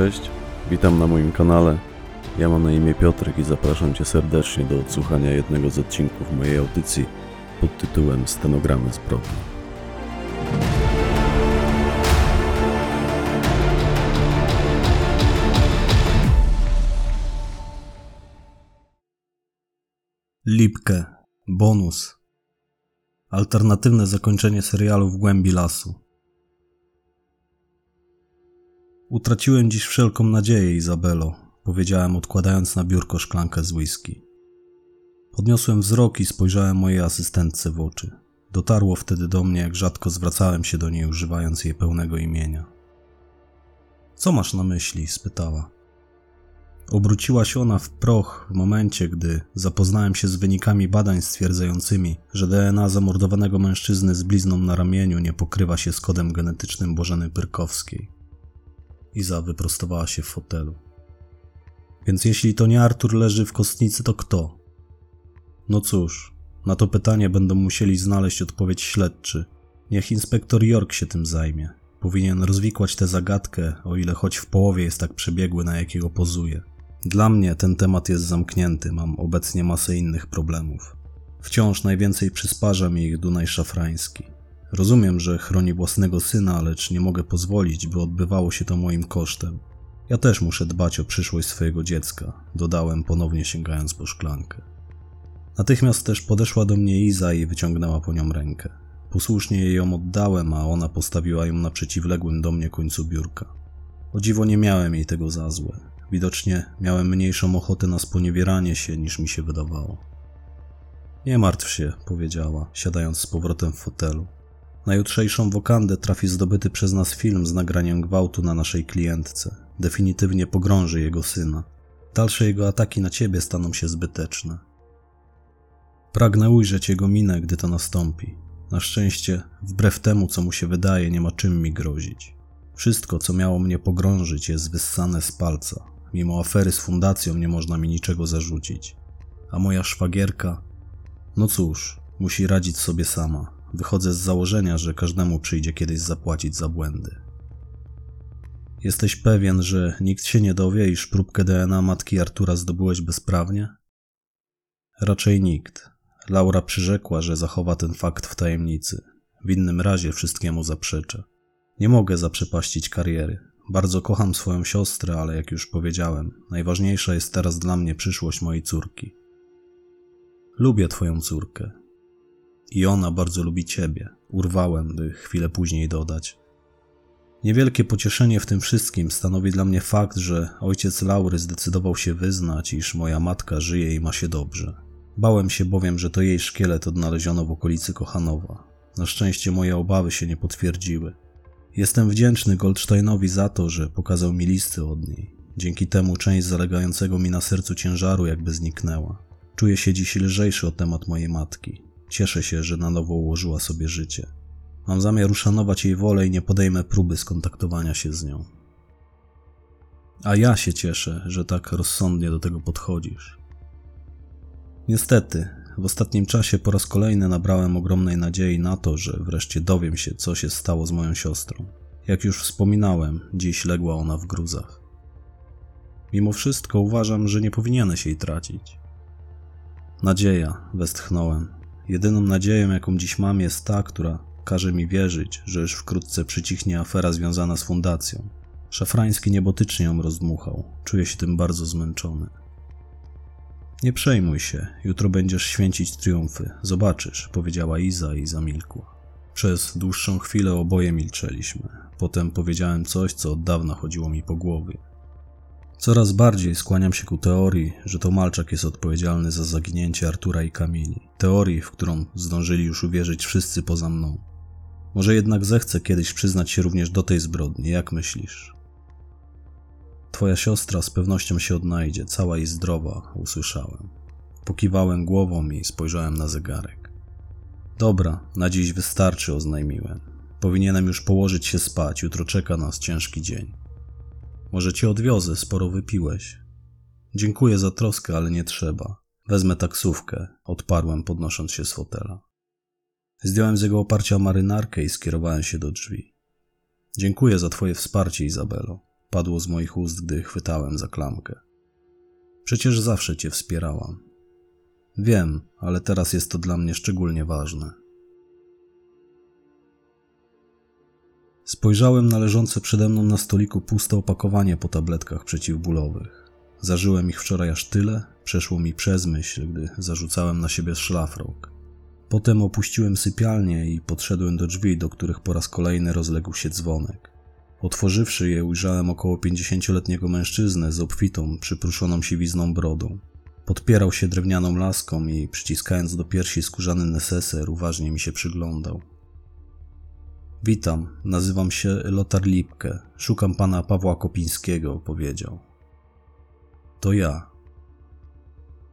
Cześć, witam na moim kanale. Ja mam na imię Piotrek i zapraszam Cię serdecznie do odsłuchania jednego z odcinków mojej audycji pod tytułem Stenogramy zbrodni. Lipkę. Bonus. Alternatywne zakończenie serialu w głębi lasu. Utraciłem dziś wszelką nadzieję, Izabelo, powiedziałem, odkładając na biurko szklankę z whisky. Podniosłem wzrok i spojrzałem mojej asystentce w oczy. Dotarło wtedy do mnie, jak rzadko zwracałem się do niej, używając jej pełnego imienia. Co masz na myśli? spytała. Obróciła się ona w proch w momencie, gdy zapoznałem się z wynikami badań stwierdzającymi, że DNA zamordowanego mężczyzny z blizną na ramieniu nie pokrywa się z kodem genetycznym Bożeny Pyrkowskiej. Iza wyprostowała się w fotelu. Więc jeśli to nie Artur leży w kostnicy, to kto? No cóż, na to pytanie będą musieli znaleźć odpowiedź śledczy. Niech inspektor York się tym zajmie. Powinien rozwikłać tę zagadkę, o ile choć w połowie jest tak przebiegły, na jakiego pozuje. Dla mnie ten temat jest zamknięty, mam obecnie masę innych problemów. Wciąż najwięcej przysparza mi ich Dunaj Szafrański. Rozumiem, że chroni własnego syna, lecz nie mogę pozwolić, by odbywało się to moim kosztem. Ja też muszę dbać o przyszłość swojego dziecka, dodałem ponownie sięgając po szklankę. Natychmiast też podeszła do mnie Iza i wyciągnęła po nią rękę. Posłusznie jej ją oddałem, a ona postawiła ją na przeciwległym do mnie końcu biurka. O dziwo nie miałem jej tego za złe. Widocznie miałem mniejszą ochotę na sponiewieranie się, niż mi się wydawało. Nie martw się, powiedziała, siadając z powrotem w fotelu. Na jutrzejszą wokandę trafi zdobyty przez nas film z nagraniem gwałtu na naszej klientce. Definitywnie pogrąży jego syna. Dalsze jego ataki na ciebie staną się zbyteczne. Pragnę ujrzeć jego minę, gdy to nastąpi. Na szczęście, wbrew temu, co mu się wydaje, nie ma czym mi grozić. Wszystko, co miało mnie pogrążyć, jest wyssane z palca. Mimo afery z fundacją nie można mi niczego zarzucić. A moja szwagierka? No cóż, musi radzić sobie sama. Wychodzę z założenia, że każdemu przyjdzie kiedyś zapłacić za błędy. Jesteś pewien, że nikt się nie dowie, iż próbkę DNA matki Artura zdobyłeś bezprawnie? Raczej nikt. Laura przyrzekła, że zachowa ten fakt w tajemnicy. W innym razie wszystkiemu zaprzeczę. Nie mogę zaprzepaścić kariery. Bardzo kocham swoją siostrę, ale jak już powiedziałem, najważniejsza jest teraz dla mnie przyszłość mojej córki. Lubię twoją córkę. I ona bardzo lubi ciebie. Urwałem, by chwilę później dodać. Niewielkie pocieszenie w tym wszystkim stanowi dla mnie fakt, że ojciec Laury zdecydował się wyznać, iż moja matka żyje i ma się dobrze. Bałem się bowiem, że to jej szkielet odnaleziono w okolicy Kochanowa. Na szczęście moje obawy się nie potwierdziły. Jestem wdzięczny Goldsteinowi za to, że pokazał mi listy od niej. Dzięki temu część zalegającego mi na sercu ciężaru jakby zniknęła. Czuję się dziś lżejszy o temat mojej matki. Cieszę się, że na nowo ułożyła sobie życie. Mam zamiar uszanować jej wolę i nie podejmę próby skontaktowania się z nią. A ja się cieszę, że tak rozsądnie do tego podchodzisz. Niestety, w ostatnim czasie po raz kolejny nabrałem ogromnej nadziei na to, że wreszcie dowiem się, co się stało z moją siostrą. Jak już wspominałem, dziś legła ona w gruzach. Mimo wszystko uważam, że nie powinieneś jej tracić. Nadzieja, westchnąłem. Jedyną nadzieją, jaką dziś mam, jest ta, która każe mi wierzyć, że już wkrótce przycichnie afera związana z fundacją. Szafrański niebotycznie ją rozdmuchał. Czuję się tym bardzo zmęczony. Nie przejmuj się, jutro będziesz święcić triumfy. Zobaczysz, powiedziała Iza i zamilkła. Przez dłuższą chwilę oboje milczeliśmy. Potem powiedziałem coś, co od dawna chodziło mi po głowie. Coraz bardziej skłaniam się ku teorii, że to Malczak jest odpowiedzialny za zaginięcie Artura i Kamili. Teorii, w którą zdążyli już uwierzyć wszyscy poza mną. Może jednak zechce kiedyś przyznać się również do tej zbrodni, jak myślisz? twoja siostra z pewnością się odnajdzie, cała i zdrowa, usłyszałem. Pokiwałem głową i spojrzałem na zegarek. Dobra, na dziś wystarczy, oznajmiłem. Powinienem już położyć się spać, jutro czeka nas ciężki dzień. Może cię odwiozę, sporo wypiłeś. Dziękuję za troskę, ale nie trzeba. Wezmę taksówkę, odparłem, podnosząc się z fotela. Zdjąłem z jego oparcia marynarkę i skierowałem się do drzwi. Dziękuję za twoje wsparcie, Izabelo. Padło z moich ust, gdy chwytałem za klamkę. Przecież zawsze cię wspierałam. Wiem, ale teraz jest to dla mnie szczególnie ważne. Spojrzałem na leżące przede mną na stoliku puste opakowanie po tabletkach przeciwbólowych. Zażyłem ich wczoraj aż tyle, przeszło mi przez myśl, gdy zarzucałem na siebie szlafrok. Potem opuściłem sypialnię i podszedłem do drzwi, do których po raz kolejny rozległ się dzwonek. Otworzywszy je, ujrzałem około pięćdziesięcioletniego mężczyznę z obfitą, przypruszoną siwizną brodą. Podpierał się drewnianą laską i, przyciskając do piersi skórzany neseser, uważnie mi się przyglądał. Witam, nazywam się Lotar Lipke. Szukam pana Pawła Kopińskiego, powiedział. To ja.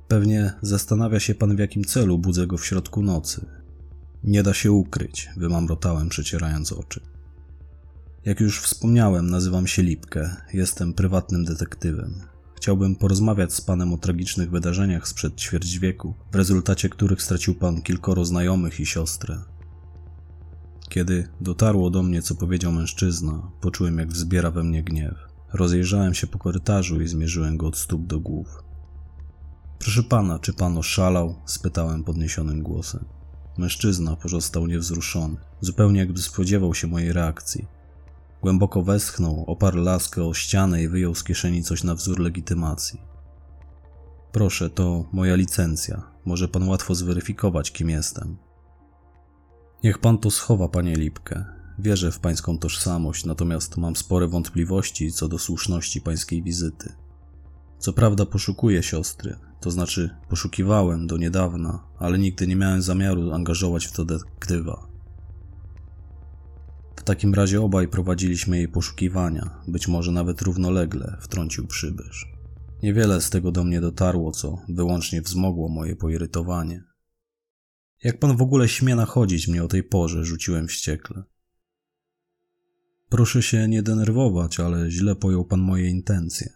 Pewnie zastanawia się pan, w jakim celu budzę go w środku nocy. Nie da się ukryć, wymamrotałem, przecierając oczy. Jak już wspomniałem, nazywam się Lipke, jestem prywatnym detektywem. Chciałbym porozmawiać z panem o tragicznych wydarzeniach sprzed ćwierć wieku, w rezultacie których stracił pan kilkoro znajomych i siostrę. Kiedy dotarło do mnie, co powiedział mężczyzna, poczułem, jak wzbiera we mnie gniew. Rozejrzałem się po korytarzu i zmierzyłem go od stóp do głów. Proszę pana, czy pan oszalał? spytałem podniesionym głosem. Mężczyzna pozostał niewzruszony, zupełnie jakby spodziewał się mojej reakcji. Głęboko westchnął, oparł laskę o ścianę i wyjął z kieszeni coś na wzór legitymacji. Proszę, to moja licencja. Może pan łatwo zweryfikować, kim jestem. Niech pan to schowa, panie Lipkę. Wierzę w pańską tożsamość, natomiast mam spore wątpliwości co do słuszności pańskiej wizyty. Co prawda poszukuję siostry, to znaczy poszukiwałem do niedawna, ale nigdy nie miałem zamiaru angażować w to detektywa. W takim razie obaj prowadziliśmy jej poszukiwania, być może nawet równolegle, wtrącił przybysz. Niewiele z tego do mnie dotarło, co wyłącznie wzmogło moje poirytowanie. Jak pan w ogóle śmie nachodzić mnie o tej porze? rzuciłem wściekle. Proszę się nie denerwować, ale źle pojął pan moje intencje.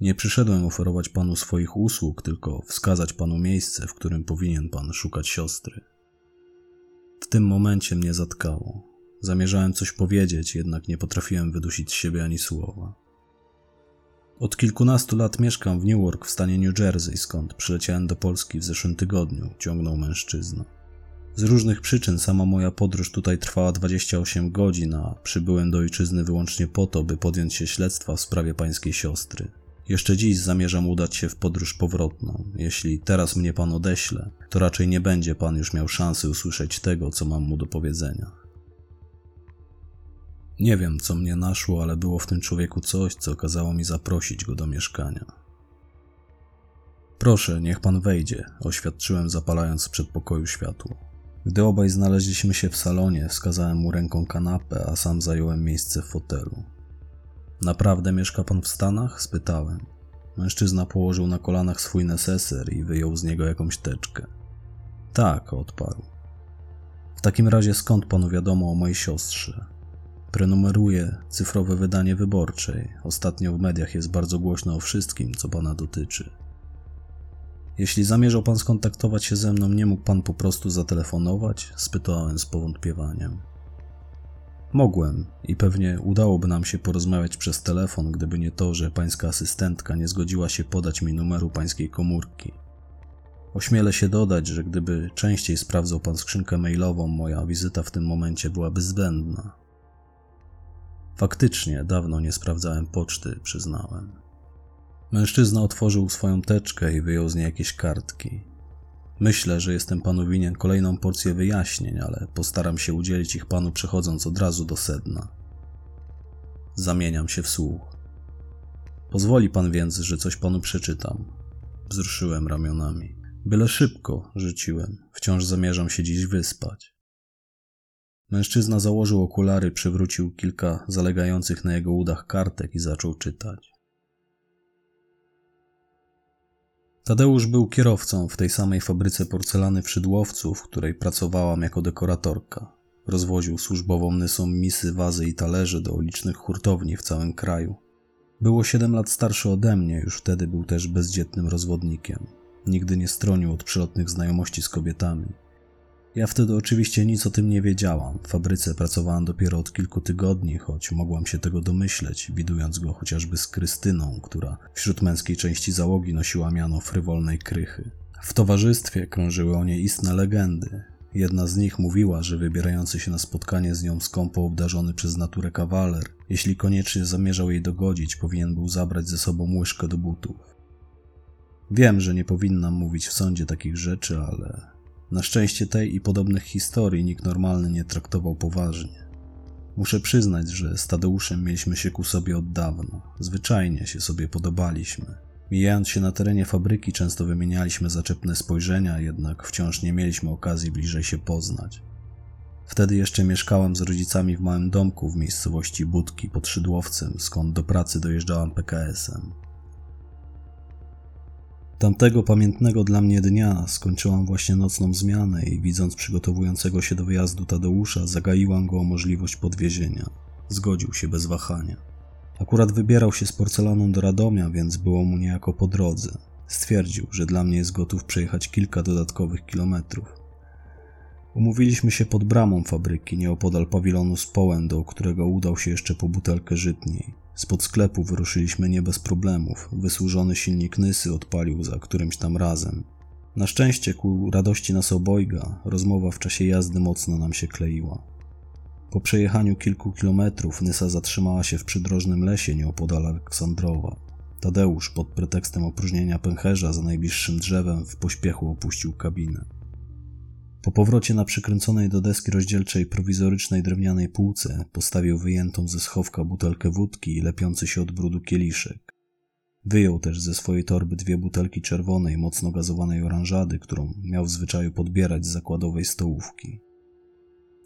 Nie przyszedłem oferować panu swoich usług, tylko wskazać panu miejsce, w którym powinien pan szukać siostry. W tym momencie mnie zatkało. Zamierzałem coś powiedzieć, jednak nie potrafiłem wydusić z siebie ani słowa. Od kilkunastu lat mieszkam w Newark w stanie New Jersey, skąd przyleciałem do Polski w zeszłym tygodniu, ciągnął mężczyzna. Z różnych przyczyn sama moja podróż tutaj trwała 28 godzin, a przybyłem do ojczyzny wyłącznie po to, by podjąć się śledztwa w sprawie pańskiej siostry. Jeszcze dziś zamierzam udać się w podróż powrotną. Jeśli teraz mnie pan odeśle, to raczej nie będzie pan już miał szansy usłyszeć tego, co mam mu do powiedzenia. Nie wiem, co mnie naszło, ale było w tym człowieku coś, co kazało mi zaprosić go do mieszkania. Proszę, niech pan wejdzie, oświadczyłem, zapalając w przedpokoju światło. Gdy obaj znaleźliśmy się w salonie, wskazałem mu ręką kanapę, a sam zająłem miejsce w fotelu. Naprawdę mieszka pan w Stanach? spytałem. Mężczyzna położył na kolanach swój neseser i wyjął z niego jakąś teczkę. Tak, odparł. W takim razie skąd panu wiadomo o mojej siostrze? Prenumeruję cyfrowe wydanie wyborczej. Ostatnio w mediach jest bardzo głośno o wszystkim, co pana dotyczy. Jeśli zamierzał pan skontaktować się ze mną, nie mógł pan po prostu zatelefonować? spytałem z powątpiewaniem. Mogłem i pewnie udałoby nam się porozmawiać przez telefon, gdyby nie to, że pańska asystentka nie zgodziła się podać mi numeru pańskiej komórki. Ośmielę się dodać, że gdyby częściej sprawdzał pan skrzynkę mailową, moja wizyta w tym momencie byłaby zbędna. Faktycznie, dawno nie sprawdzałem poczty, przyznałem. Mężczyzna otworzył swoją teczkę i wyjął z niej jakieś kartki. Myślę, że jestem panu winien kolejną porcję wyjaśnień, ale postaram się udzielić ich panu przechodząc od razu do sedna. Zamieniam się w słuch. Pozwoli pan więc, że coś panu przeczytam. Wzruszyłem ramionami. Byle szybko, rzuciłem. Wciąż zamierzam się dziś wyspać. Mężczyzna założył okulary, przywrócił kilka zalegających na jego udach kartek i zaczął czytać. Tadeusz był kierowcą w tej samej fabryce porcelany w Szydłowcu, w której pracowałam jako dekoratorka. Rozwoził służbową nysą misy, wazy i talerze do licznych hurtowni w całym kraju. Było 7 lat starszy ode mnie, już wtedy był też bezdzietnym rozwodnikiem. Nigdy nie stronił od przelotnych znajomości z kobietami. Ja wtedy oczywiście nic o tym nie wiedziałam. W fabryce pracowałam dopiero od kilku tygodni, choć mogłam się tego domyśleć, widując go chociażby z Krystyną, która wśród męskiej części załogi nosiła miano frywolnej krychy. W towarzystwie krążyły o niej istne legendy. Jedna z nich mówiła, że wybierający się na spotkanie z nią skąpo obdarzony przez naturę kawaler, jeśli koniecznie zamierzał jej dogodzić, powinien był zabrać ze sobą łyżkę do butów. Wiem, że nie powinnam mówić w sądzie takich rzeczy, ale na szczęście tej i podobnych historii nikt normalny nie traktował poważnie. Muszę przyznać, że z Tadeuszem mieliśmy się ku sobie od dawna. Zwyczajnie się sobie podobaliśmy. Mijając się na terenie fabryki, często wymienialiśmy zaczepne spojrzenia, jednak wciąż nie mieliśmy okazji bliżej się poznać. Wtedy jeszcze mieszkałam z rodzicami w małym domku w miejscowości Budki pod Szydłowcem, skąd do pracy dojeżdżałam PKS-em. Tamtego pamiętnego dla mnie dnia skończyłam właśnie nocną zmianę i widząc przygotowującego się do wyjazdu Tadeusza, zagaiłam go o możliwość podwiezienia. Zgodził się bez wahania. Akurat wybierał się z porcelaną do Radomia, więc było mu niejako po drodze. Stwierdził, że dla mnie jest gotów przejechać kilka dodatkowych kilometrów. Umówiliśmy się pod bramą fabryki, nieopodal pawilonu z połem, do którego udał się jeszcze po butelkę żytniej. Spod sklepu wyruszyliśmy nie bez problemów. Wysłużony silnik Nysy odpalił za którymś tam razem. Na szczęście, ku radości nas obojga, rozmowa w czasie jazdy mocno nam się kleiła. Po przejechaniu kilku kilometrów Nysa zatrzymała się w przydrożnym lesie nieopodal Aleksandrowa. Tadeusz pod pretekstem opróżnienia pęcherza za najbliższym drzewem w pośpiechu opuścił kabinę. Po powrocie na przykręconej do deski rozdzielczej prowizorycznej drewnianej półce postawił wyjętą ze schowka butelkę wódki i lepiący się od brudu kieliszek. Wyjął też ze swojej torby dwie butelki czerwonej, mocno gazowanej oranżady, którą miał w zwyczaju podbierać z zakładowej stołówki.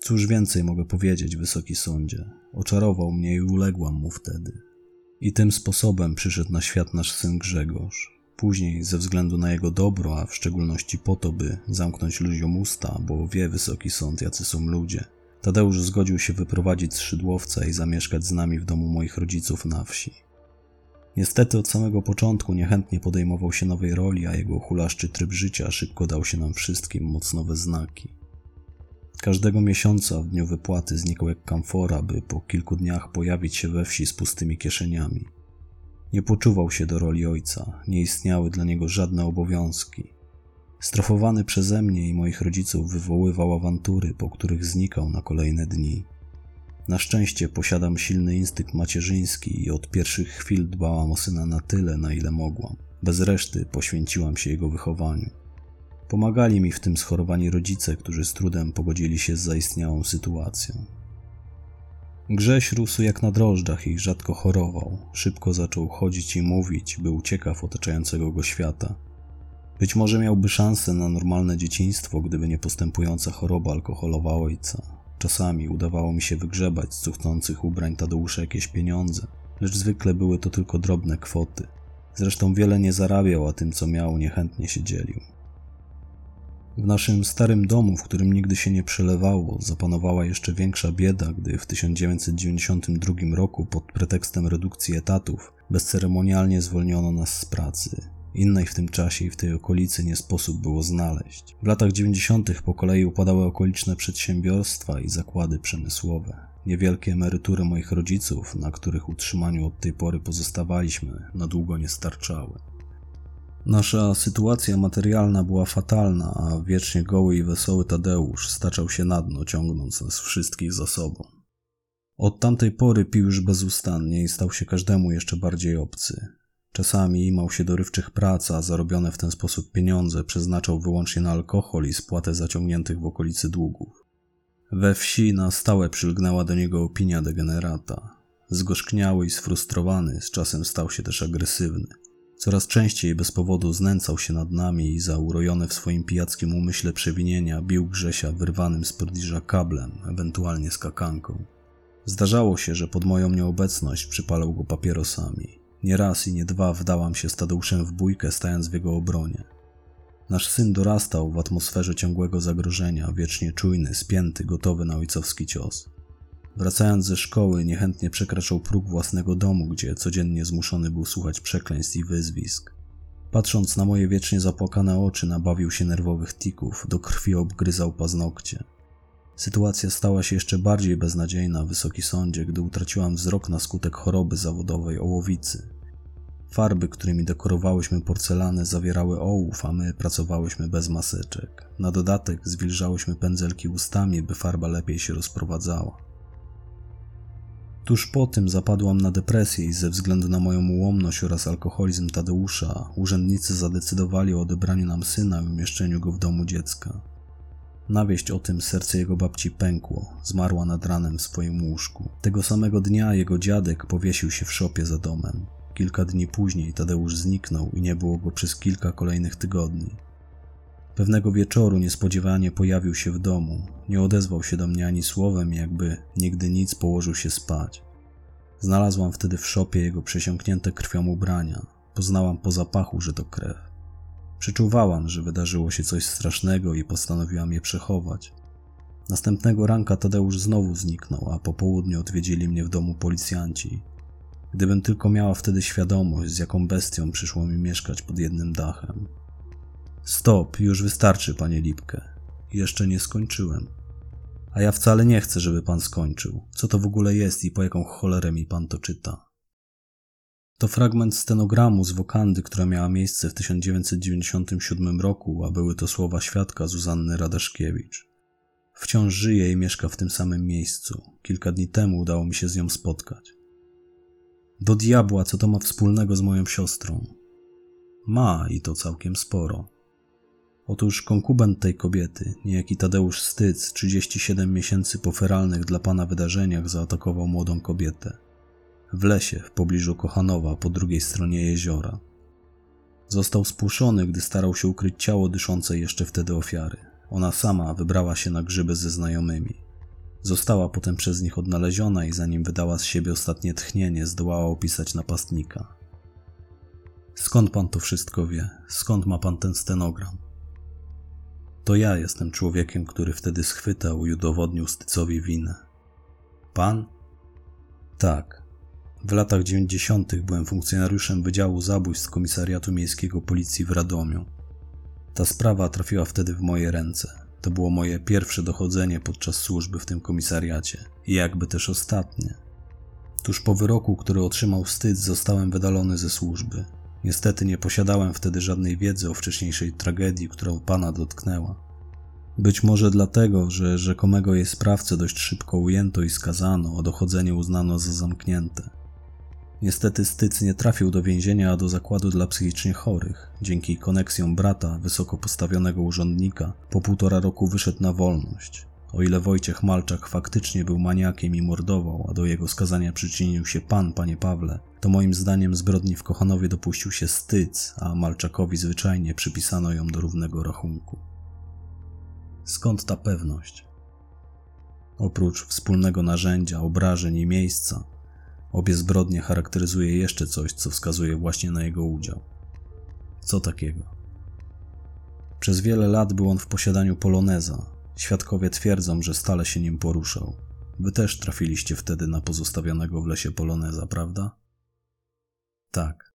Cóż więcej mogę powiedzieć, wysoki sądzie? Oczarował mnie i uległam mu wtedy. I tym sposobem przyszedł na świat nasz syn Grzegorz. Później, ze względu na jego dobro, a w szczególności po to, by zamknąć ludziom usta, bo wie wysoki sąd, jacy są ludzie, Tadeusz zgodził się wyprowadzić z Szydłowca i zamieszkać z nami w domu moich rodziców na wsi. Niestety od samego początku niechętnie podejmował się nowej roli, a jego hulaszczy tryb życia szybko dał się nam wszystkim mocno we znaki. Każdego miesiąca w dniu wypłaty znikał jak kamfora, by po kilku dniach pojawić się we wsi z pustymi kieszeniami. Nie poczuwał się do roli ojca, nie istniały dla niego żadne obowiązki. Strofowany przeze mnie i moich rodziców wywoływał awantury, po których znikał na kolejne dni. Na szczęście posiadam silny instynkt macierzyński i od pierwszych chwil dbałam o syna na tyle, na ile mogłam. Bez reszty poświęciłam się jego wychowaniu. Pomagali mi w tym schorowani rodzice, którzy z trudem pogodzili się z zaistniałą sytuacją. Grześ rósł jak na drożdżach i rzadko chorował. Szybko zaczął chodzić i mówić, był ciekaw otaczającego go świata. Być może miałby szansę na normalne dzieciństwo, gdyby nie postępująca choroba alkoholowa ojca. Czasami udawało mi się wygrzebać z cuchnących ubrań Tadeusza jakieś pieniądze, lecz zwykle były to tylko drobne kwoty. Zresztą wiele nie zarabiał, a tym co miał niechętnie się dzielił. W naszym starym domu, w którym nigdy się nie przelewało, zapanowała jeszcze większa bieda, gdy w 1992 roku pod pretekstem redukcji etatów bezceremonialnie zwolniono nas z pracy. Innej w tym czasie i w tej okolicy nie sposób było znaleźć. W latach 90. po kolei upadały okoliczne przedsiębiorstwa i zakłady przemysłowe. Niewielkie emerytury moich rodziców, na których utrzymaniu od tej pory pozostawaliśmy, na długo nie starczały. Nasza sytuacja materialna była fatalna, a wiecznie goły i wesoły Tadeusz staczał się na dno, ciągnąc nas wszystkich za sobą. Od tamtej pory pił już bezustannie i stał się każdemu jeszcze bardziej obcy. Czasami imał się dorywczych prac, a zarobione w ten sposób pieniądze przeznaczał wyłącznie na alkohol i spłatę zaciągniętych w okolicy długów. We wsi na stałe przylgnęła do niego opinia degenerata. Zgorzkniały i sfrustrowany, z czasem stał się też agresywny. Coraz częściej bez powodu znęcał się nad nami i za urojone w swoim pijackim umyśle przewinienia bił Grzesia wyrwanym z prodiża kablem, ewentualnie skakanką. Zdarzało się, że pod moją nieobecność przypalał go papierosami. Nie raz i nie dwa wdałam się z Tadeuszem w bójkę, stając w jego obronie. Nasz syn dorastał w atmosferze ciągłego zagrożenia, wiecznie czujny, spięty, gotowy na ojcowski cios. Wracając ze szkoły, niechętnie przekraczał próg własnego domu, gdzie codziennie zmuszony był słuchać przekleństw i wyzwisk. Patrząc na moje wiecznie zapłakane oczy, nabawił się nerwowych tików, do krwi obgryzał paznokcie. Sytuacja stała się jeszcze bardziej beznadziejna, wysoki sądzie, gdy utraciłam wzrok na skutek choroby zawodowej ołowicy. Farby, którymi dekorowałyśmy porcelanę, zawierały ołów, a my pracowałyśmy bez maseczek. Na dodatek zwilżałyśmy pędzelki ustami, by farba lepiej się rozprowadzała. Tuż po tym zapadłam na depresję i ze względu na moją ułomność oraz alkoholizm Tadeusza, urzędnicy zadecydowali o odebraniu nam syna i umieszczeniu go w domu dziecka. Na wieść o tym serce jego babci pękło, zmarła nad ranem w swoim łóżku. Tego samego dnia jego dziadek powiesił się w szopie za domem. Kilka dni później Tadeusz zniknął i nie było go przez kilka kolejnych tygodni. Pewnego wieczoru niespodziewanie pojawił się w domu. Nie odezwał się do mnie ani słowem, jakby nigdy nic położył się spać. Znalazłam wtedy w szopie jego przesiąknięte krwią ubrania. Poznałam po zapachu, że to krew. Przeczuwałam, że wydarzyło się coś strasznego i postanowiłam je przechować. Następnego ranka Tadeusz znowu zniknął, a po południu odwiedzili mnie w domu policjanci. Gdybym tylko miała wtedy świadomość, z jaką bestią przyszło mi mieszkać pod jednym dachem. Stop, już wystarczy, panie Lipkę. Jeszcze nie skończyłem. A ja wcale nie chcę, żeby pan skończył. Co to w ogóle jest i po jaką cholerę mi pan to czyta? To fragment stenogramu z wokandy, która miała miejsce w 1997 roku, a były to słowa świadka Zuzanny Radaszkiewicz. Wciąż żyje i mieszka w tym samym miejscu. Kilka dni temu udało mi się z nią spotkać. Do diabła, co to ma wspólnego z moją siostrą? Ma i to całkiem sporo. Otóż konkubent tej kobiety, niejaki Tadeusz Styc, 37 miesięcy po feralnych dla pana wydarzeniach zaatakował młodą kobietę. W lesie, w pobliżu Kochanowa, po drugiej stronie jeziora. Został spłuszony, gdy starał się ukryć ciało dyszące jeszcze wtedy ofiary. Ona sama wybrała się na grzyby ze znajomymi. Została potem przez nich odnaleziona i zanim wydała z siebie ostatnie tchnienie, zdołała opisać napastnika. Skąd pan to wszystko wie? Skąd ma pan ten stenogram? To ja jestem człowiekiem, który wtedy schwytał i udowodnił Stycowi winę. Pan? Tak. W latach 90. byłem funkcjonariuszem Wydziału Zabójstw Komisariatu Miejskiego Policji w Radomiu. Ta sprawa trafiła wtedy w moje ręce. To było moje pierwsze dochodzenie podczas służby w tym komisariacie i jakby też ostatnie. Tuż po wyroku, który otrzymał wstyd, zostałem wydalony ze służby. Niestety nie posiadałem wtedy żadnej wiedzy o wcześniejszej tragedii, którą pana dotknęła. Być może dlatego, że rzekomego jej sprawcę dość szybko ujęto i skazano, a dochodzenie uznano za zamknięte. Niestety Styc nie trafił do więzienia, a do zakładu dla psychicznie chorych. Dzięki koneksjom brata, wysoko postawionego urzędnika, po półtora roku wyszedł na wolność. O ile Wojciech Malczak faktycznie był maniakiem i mordował, a do jego skazania przyczynił się pan, panie Pawle, to moim zdaniem zbrodni w Kochanowie dopuścił się Styc, a Malczakowi zwyczajnie przypisano ją do równego rachunku. Skąd ta pewność? Oprócz wspólnego narzędzia, obrażeń i miejsca, obie zbrodnie charakteryzuje jeszcze coś, co wskazuje właśnie na jego udział. Co takiego? Przez wiele lat był on w posiadaniu poloneza. Świadkowie twierdzą, że stale się nim poruszał. Wy też trafiliście wtedy na pozostawionego w lesie poloneza, prawda? Tak.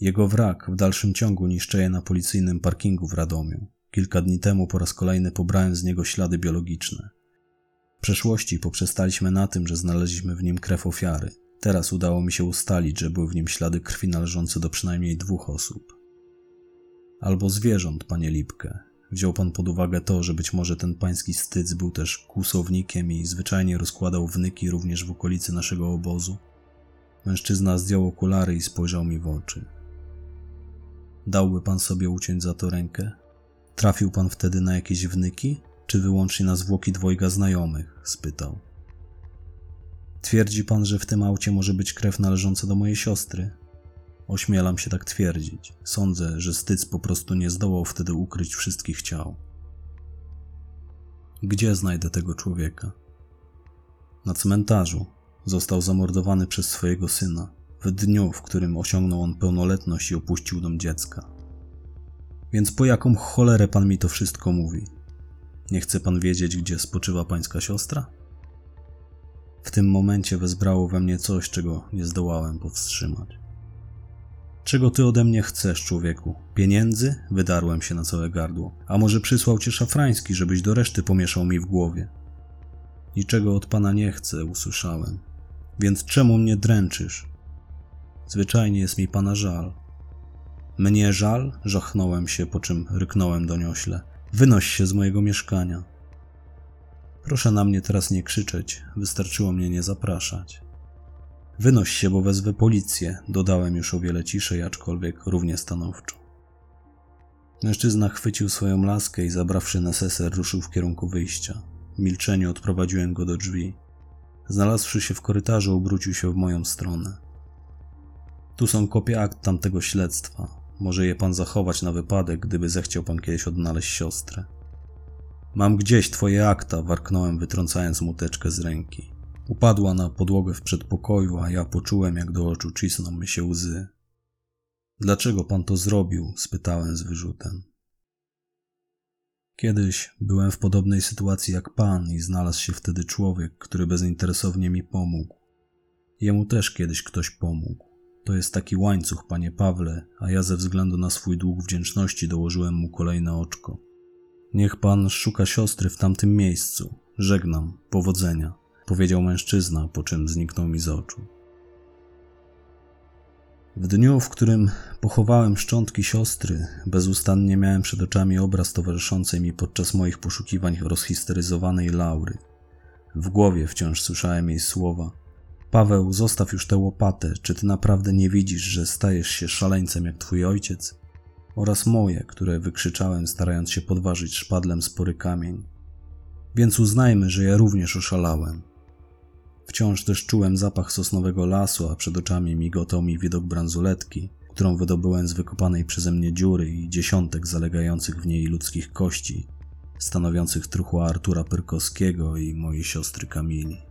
Jego wrak w dalszym ciągu niszczeje na policyjnym parkingu w Radomiu. Kilka dni temu po raz kolejny pobrałem z niego ślady biologiczne. W przeszłości poprzestaliśmy na tym, że znaleźliśmy w nim krew ofiary. Teraz udało mi się ustalić, że były w nim ślady krwi należące do przynajmniej dwóch osób. Albo zwierząt, panie Lipke. Wziął pan pod uwagę to, że być może ten pański styc był też kłusownikiem i zwyczajnie rozkładał wnyki również w okolicy naszego obozu? Mężczyzna zdjął okulary i spojrzał mi w oczy. Dałby pan sobie uciąć za to rękę? Trafił pan wtedy na jakieś wnyki, czy wyłącznie na zwłoki dwojga znajomych? spytał. Twierdzi pan, że w tym aucie może być krew należąca do mojej siostry? Ośmielam się tak twierdzić. Sądzę, że Styc po prostu nie zdołał wtedy ukryć wszystkich ciał. Gdzie znajdę tego człowieka? Na cmentarzu. Został zamordowany przez swojego syna. w dniu, w którym osiągnął on pełnoletność i opuścił dom dziecka. Więc po jaką cholerę pan mi to wszystko mówi? Nie chce pan wiedzieć, gdzie spoczywa pańska siostra? W tym momencie wezbrało we mnie coś, czego nie zdołałem powstrzymać. Czego ty ode mnie chcesz, człowieku? Pieniędzy? Wydarłem się na całe gardło. A może przysłał cię szafrański, żebyś do reszty pomieszał mi w głowie? Niczego od pana nie chcę, usłyszałem. Więc czemu mnie dręczysz? Zwyczajnie jest mi pana żal. Mnie żal? Żachnąłem się, po czym ryknąłem doniośle. Wynoś się z mojego mieszkania. Proszę na mnie teraz nie krzyczeć, wystarczyło mnie nie zapraszać. Wynoś się, bo wezwę policję, dodałem już o wiele ciszej, aczkolwiek równie stanowczo. Mężczyzna chwycił swoją laskę i zabrawszy neseser ruszył w kierunku wyjścia. W milczeniu odprowadziłem go do drzwi. Znalazłszy się w korytarzu, obrócił się w moją stronę. Tu są kopie akt tamtego śledztwa. Może je pan zachować na wypadek, gdyby zechciał pan kiedyś odnaleźć siostrę. Mam gdzieś twoje akta, warknąłem, wytrącając muteczkę z ręki. Upadła na podłogę w przedpokoju, a ja poczułem, jak do oczu cisną mi się łzy. Dlaczego pan to zrobił? spytałem z wyrzutem. Kiedyś byłem w podobnej sytuacji jak pan i znalazł się wtedy człowiek, który bezinteresownie mi pomógł. Jemu też kiedyś ktoś pomógł. To jest taki łańcuch, panie Pawle, a ja ze względu na swój dług wdzięczności dołożyłem mu kolejne oczko. Niech pan szuka siostry w tamtym miejscu. Żegnam, powodzenia, powiedział mężczyzna, po czym zniknął mi z oczu. W dniu, w którym pochowałem szczątki siostry, bezustannie miałem przed oczami obraz towarzyszącej mi podczas moich poszukiwań rozhisteryzowanej Laury. W głowie wciąż słyszałem jej słowa: Paweł, zostaw już tę łopatę. Czy ty naprawdę nie widzisz, że stajesz się szaleńcem jak twój ojciec? Oraz moje, które wykrzyczałem, starając się podważyć szpadlem spory kamień. Więc uznajmy, że ja również oszalałem. Wciąż też czułem zapach sosnowego lasu, a przed oczami migotał mi widok bransoletki, którą wydobyłem z wykopanej przeze mnie dziury i dziesiątek zalegających w niej ludzkich kości, stanowiących truchła Artura Pyrkowskiego i mojej siostry Kamili.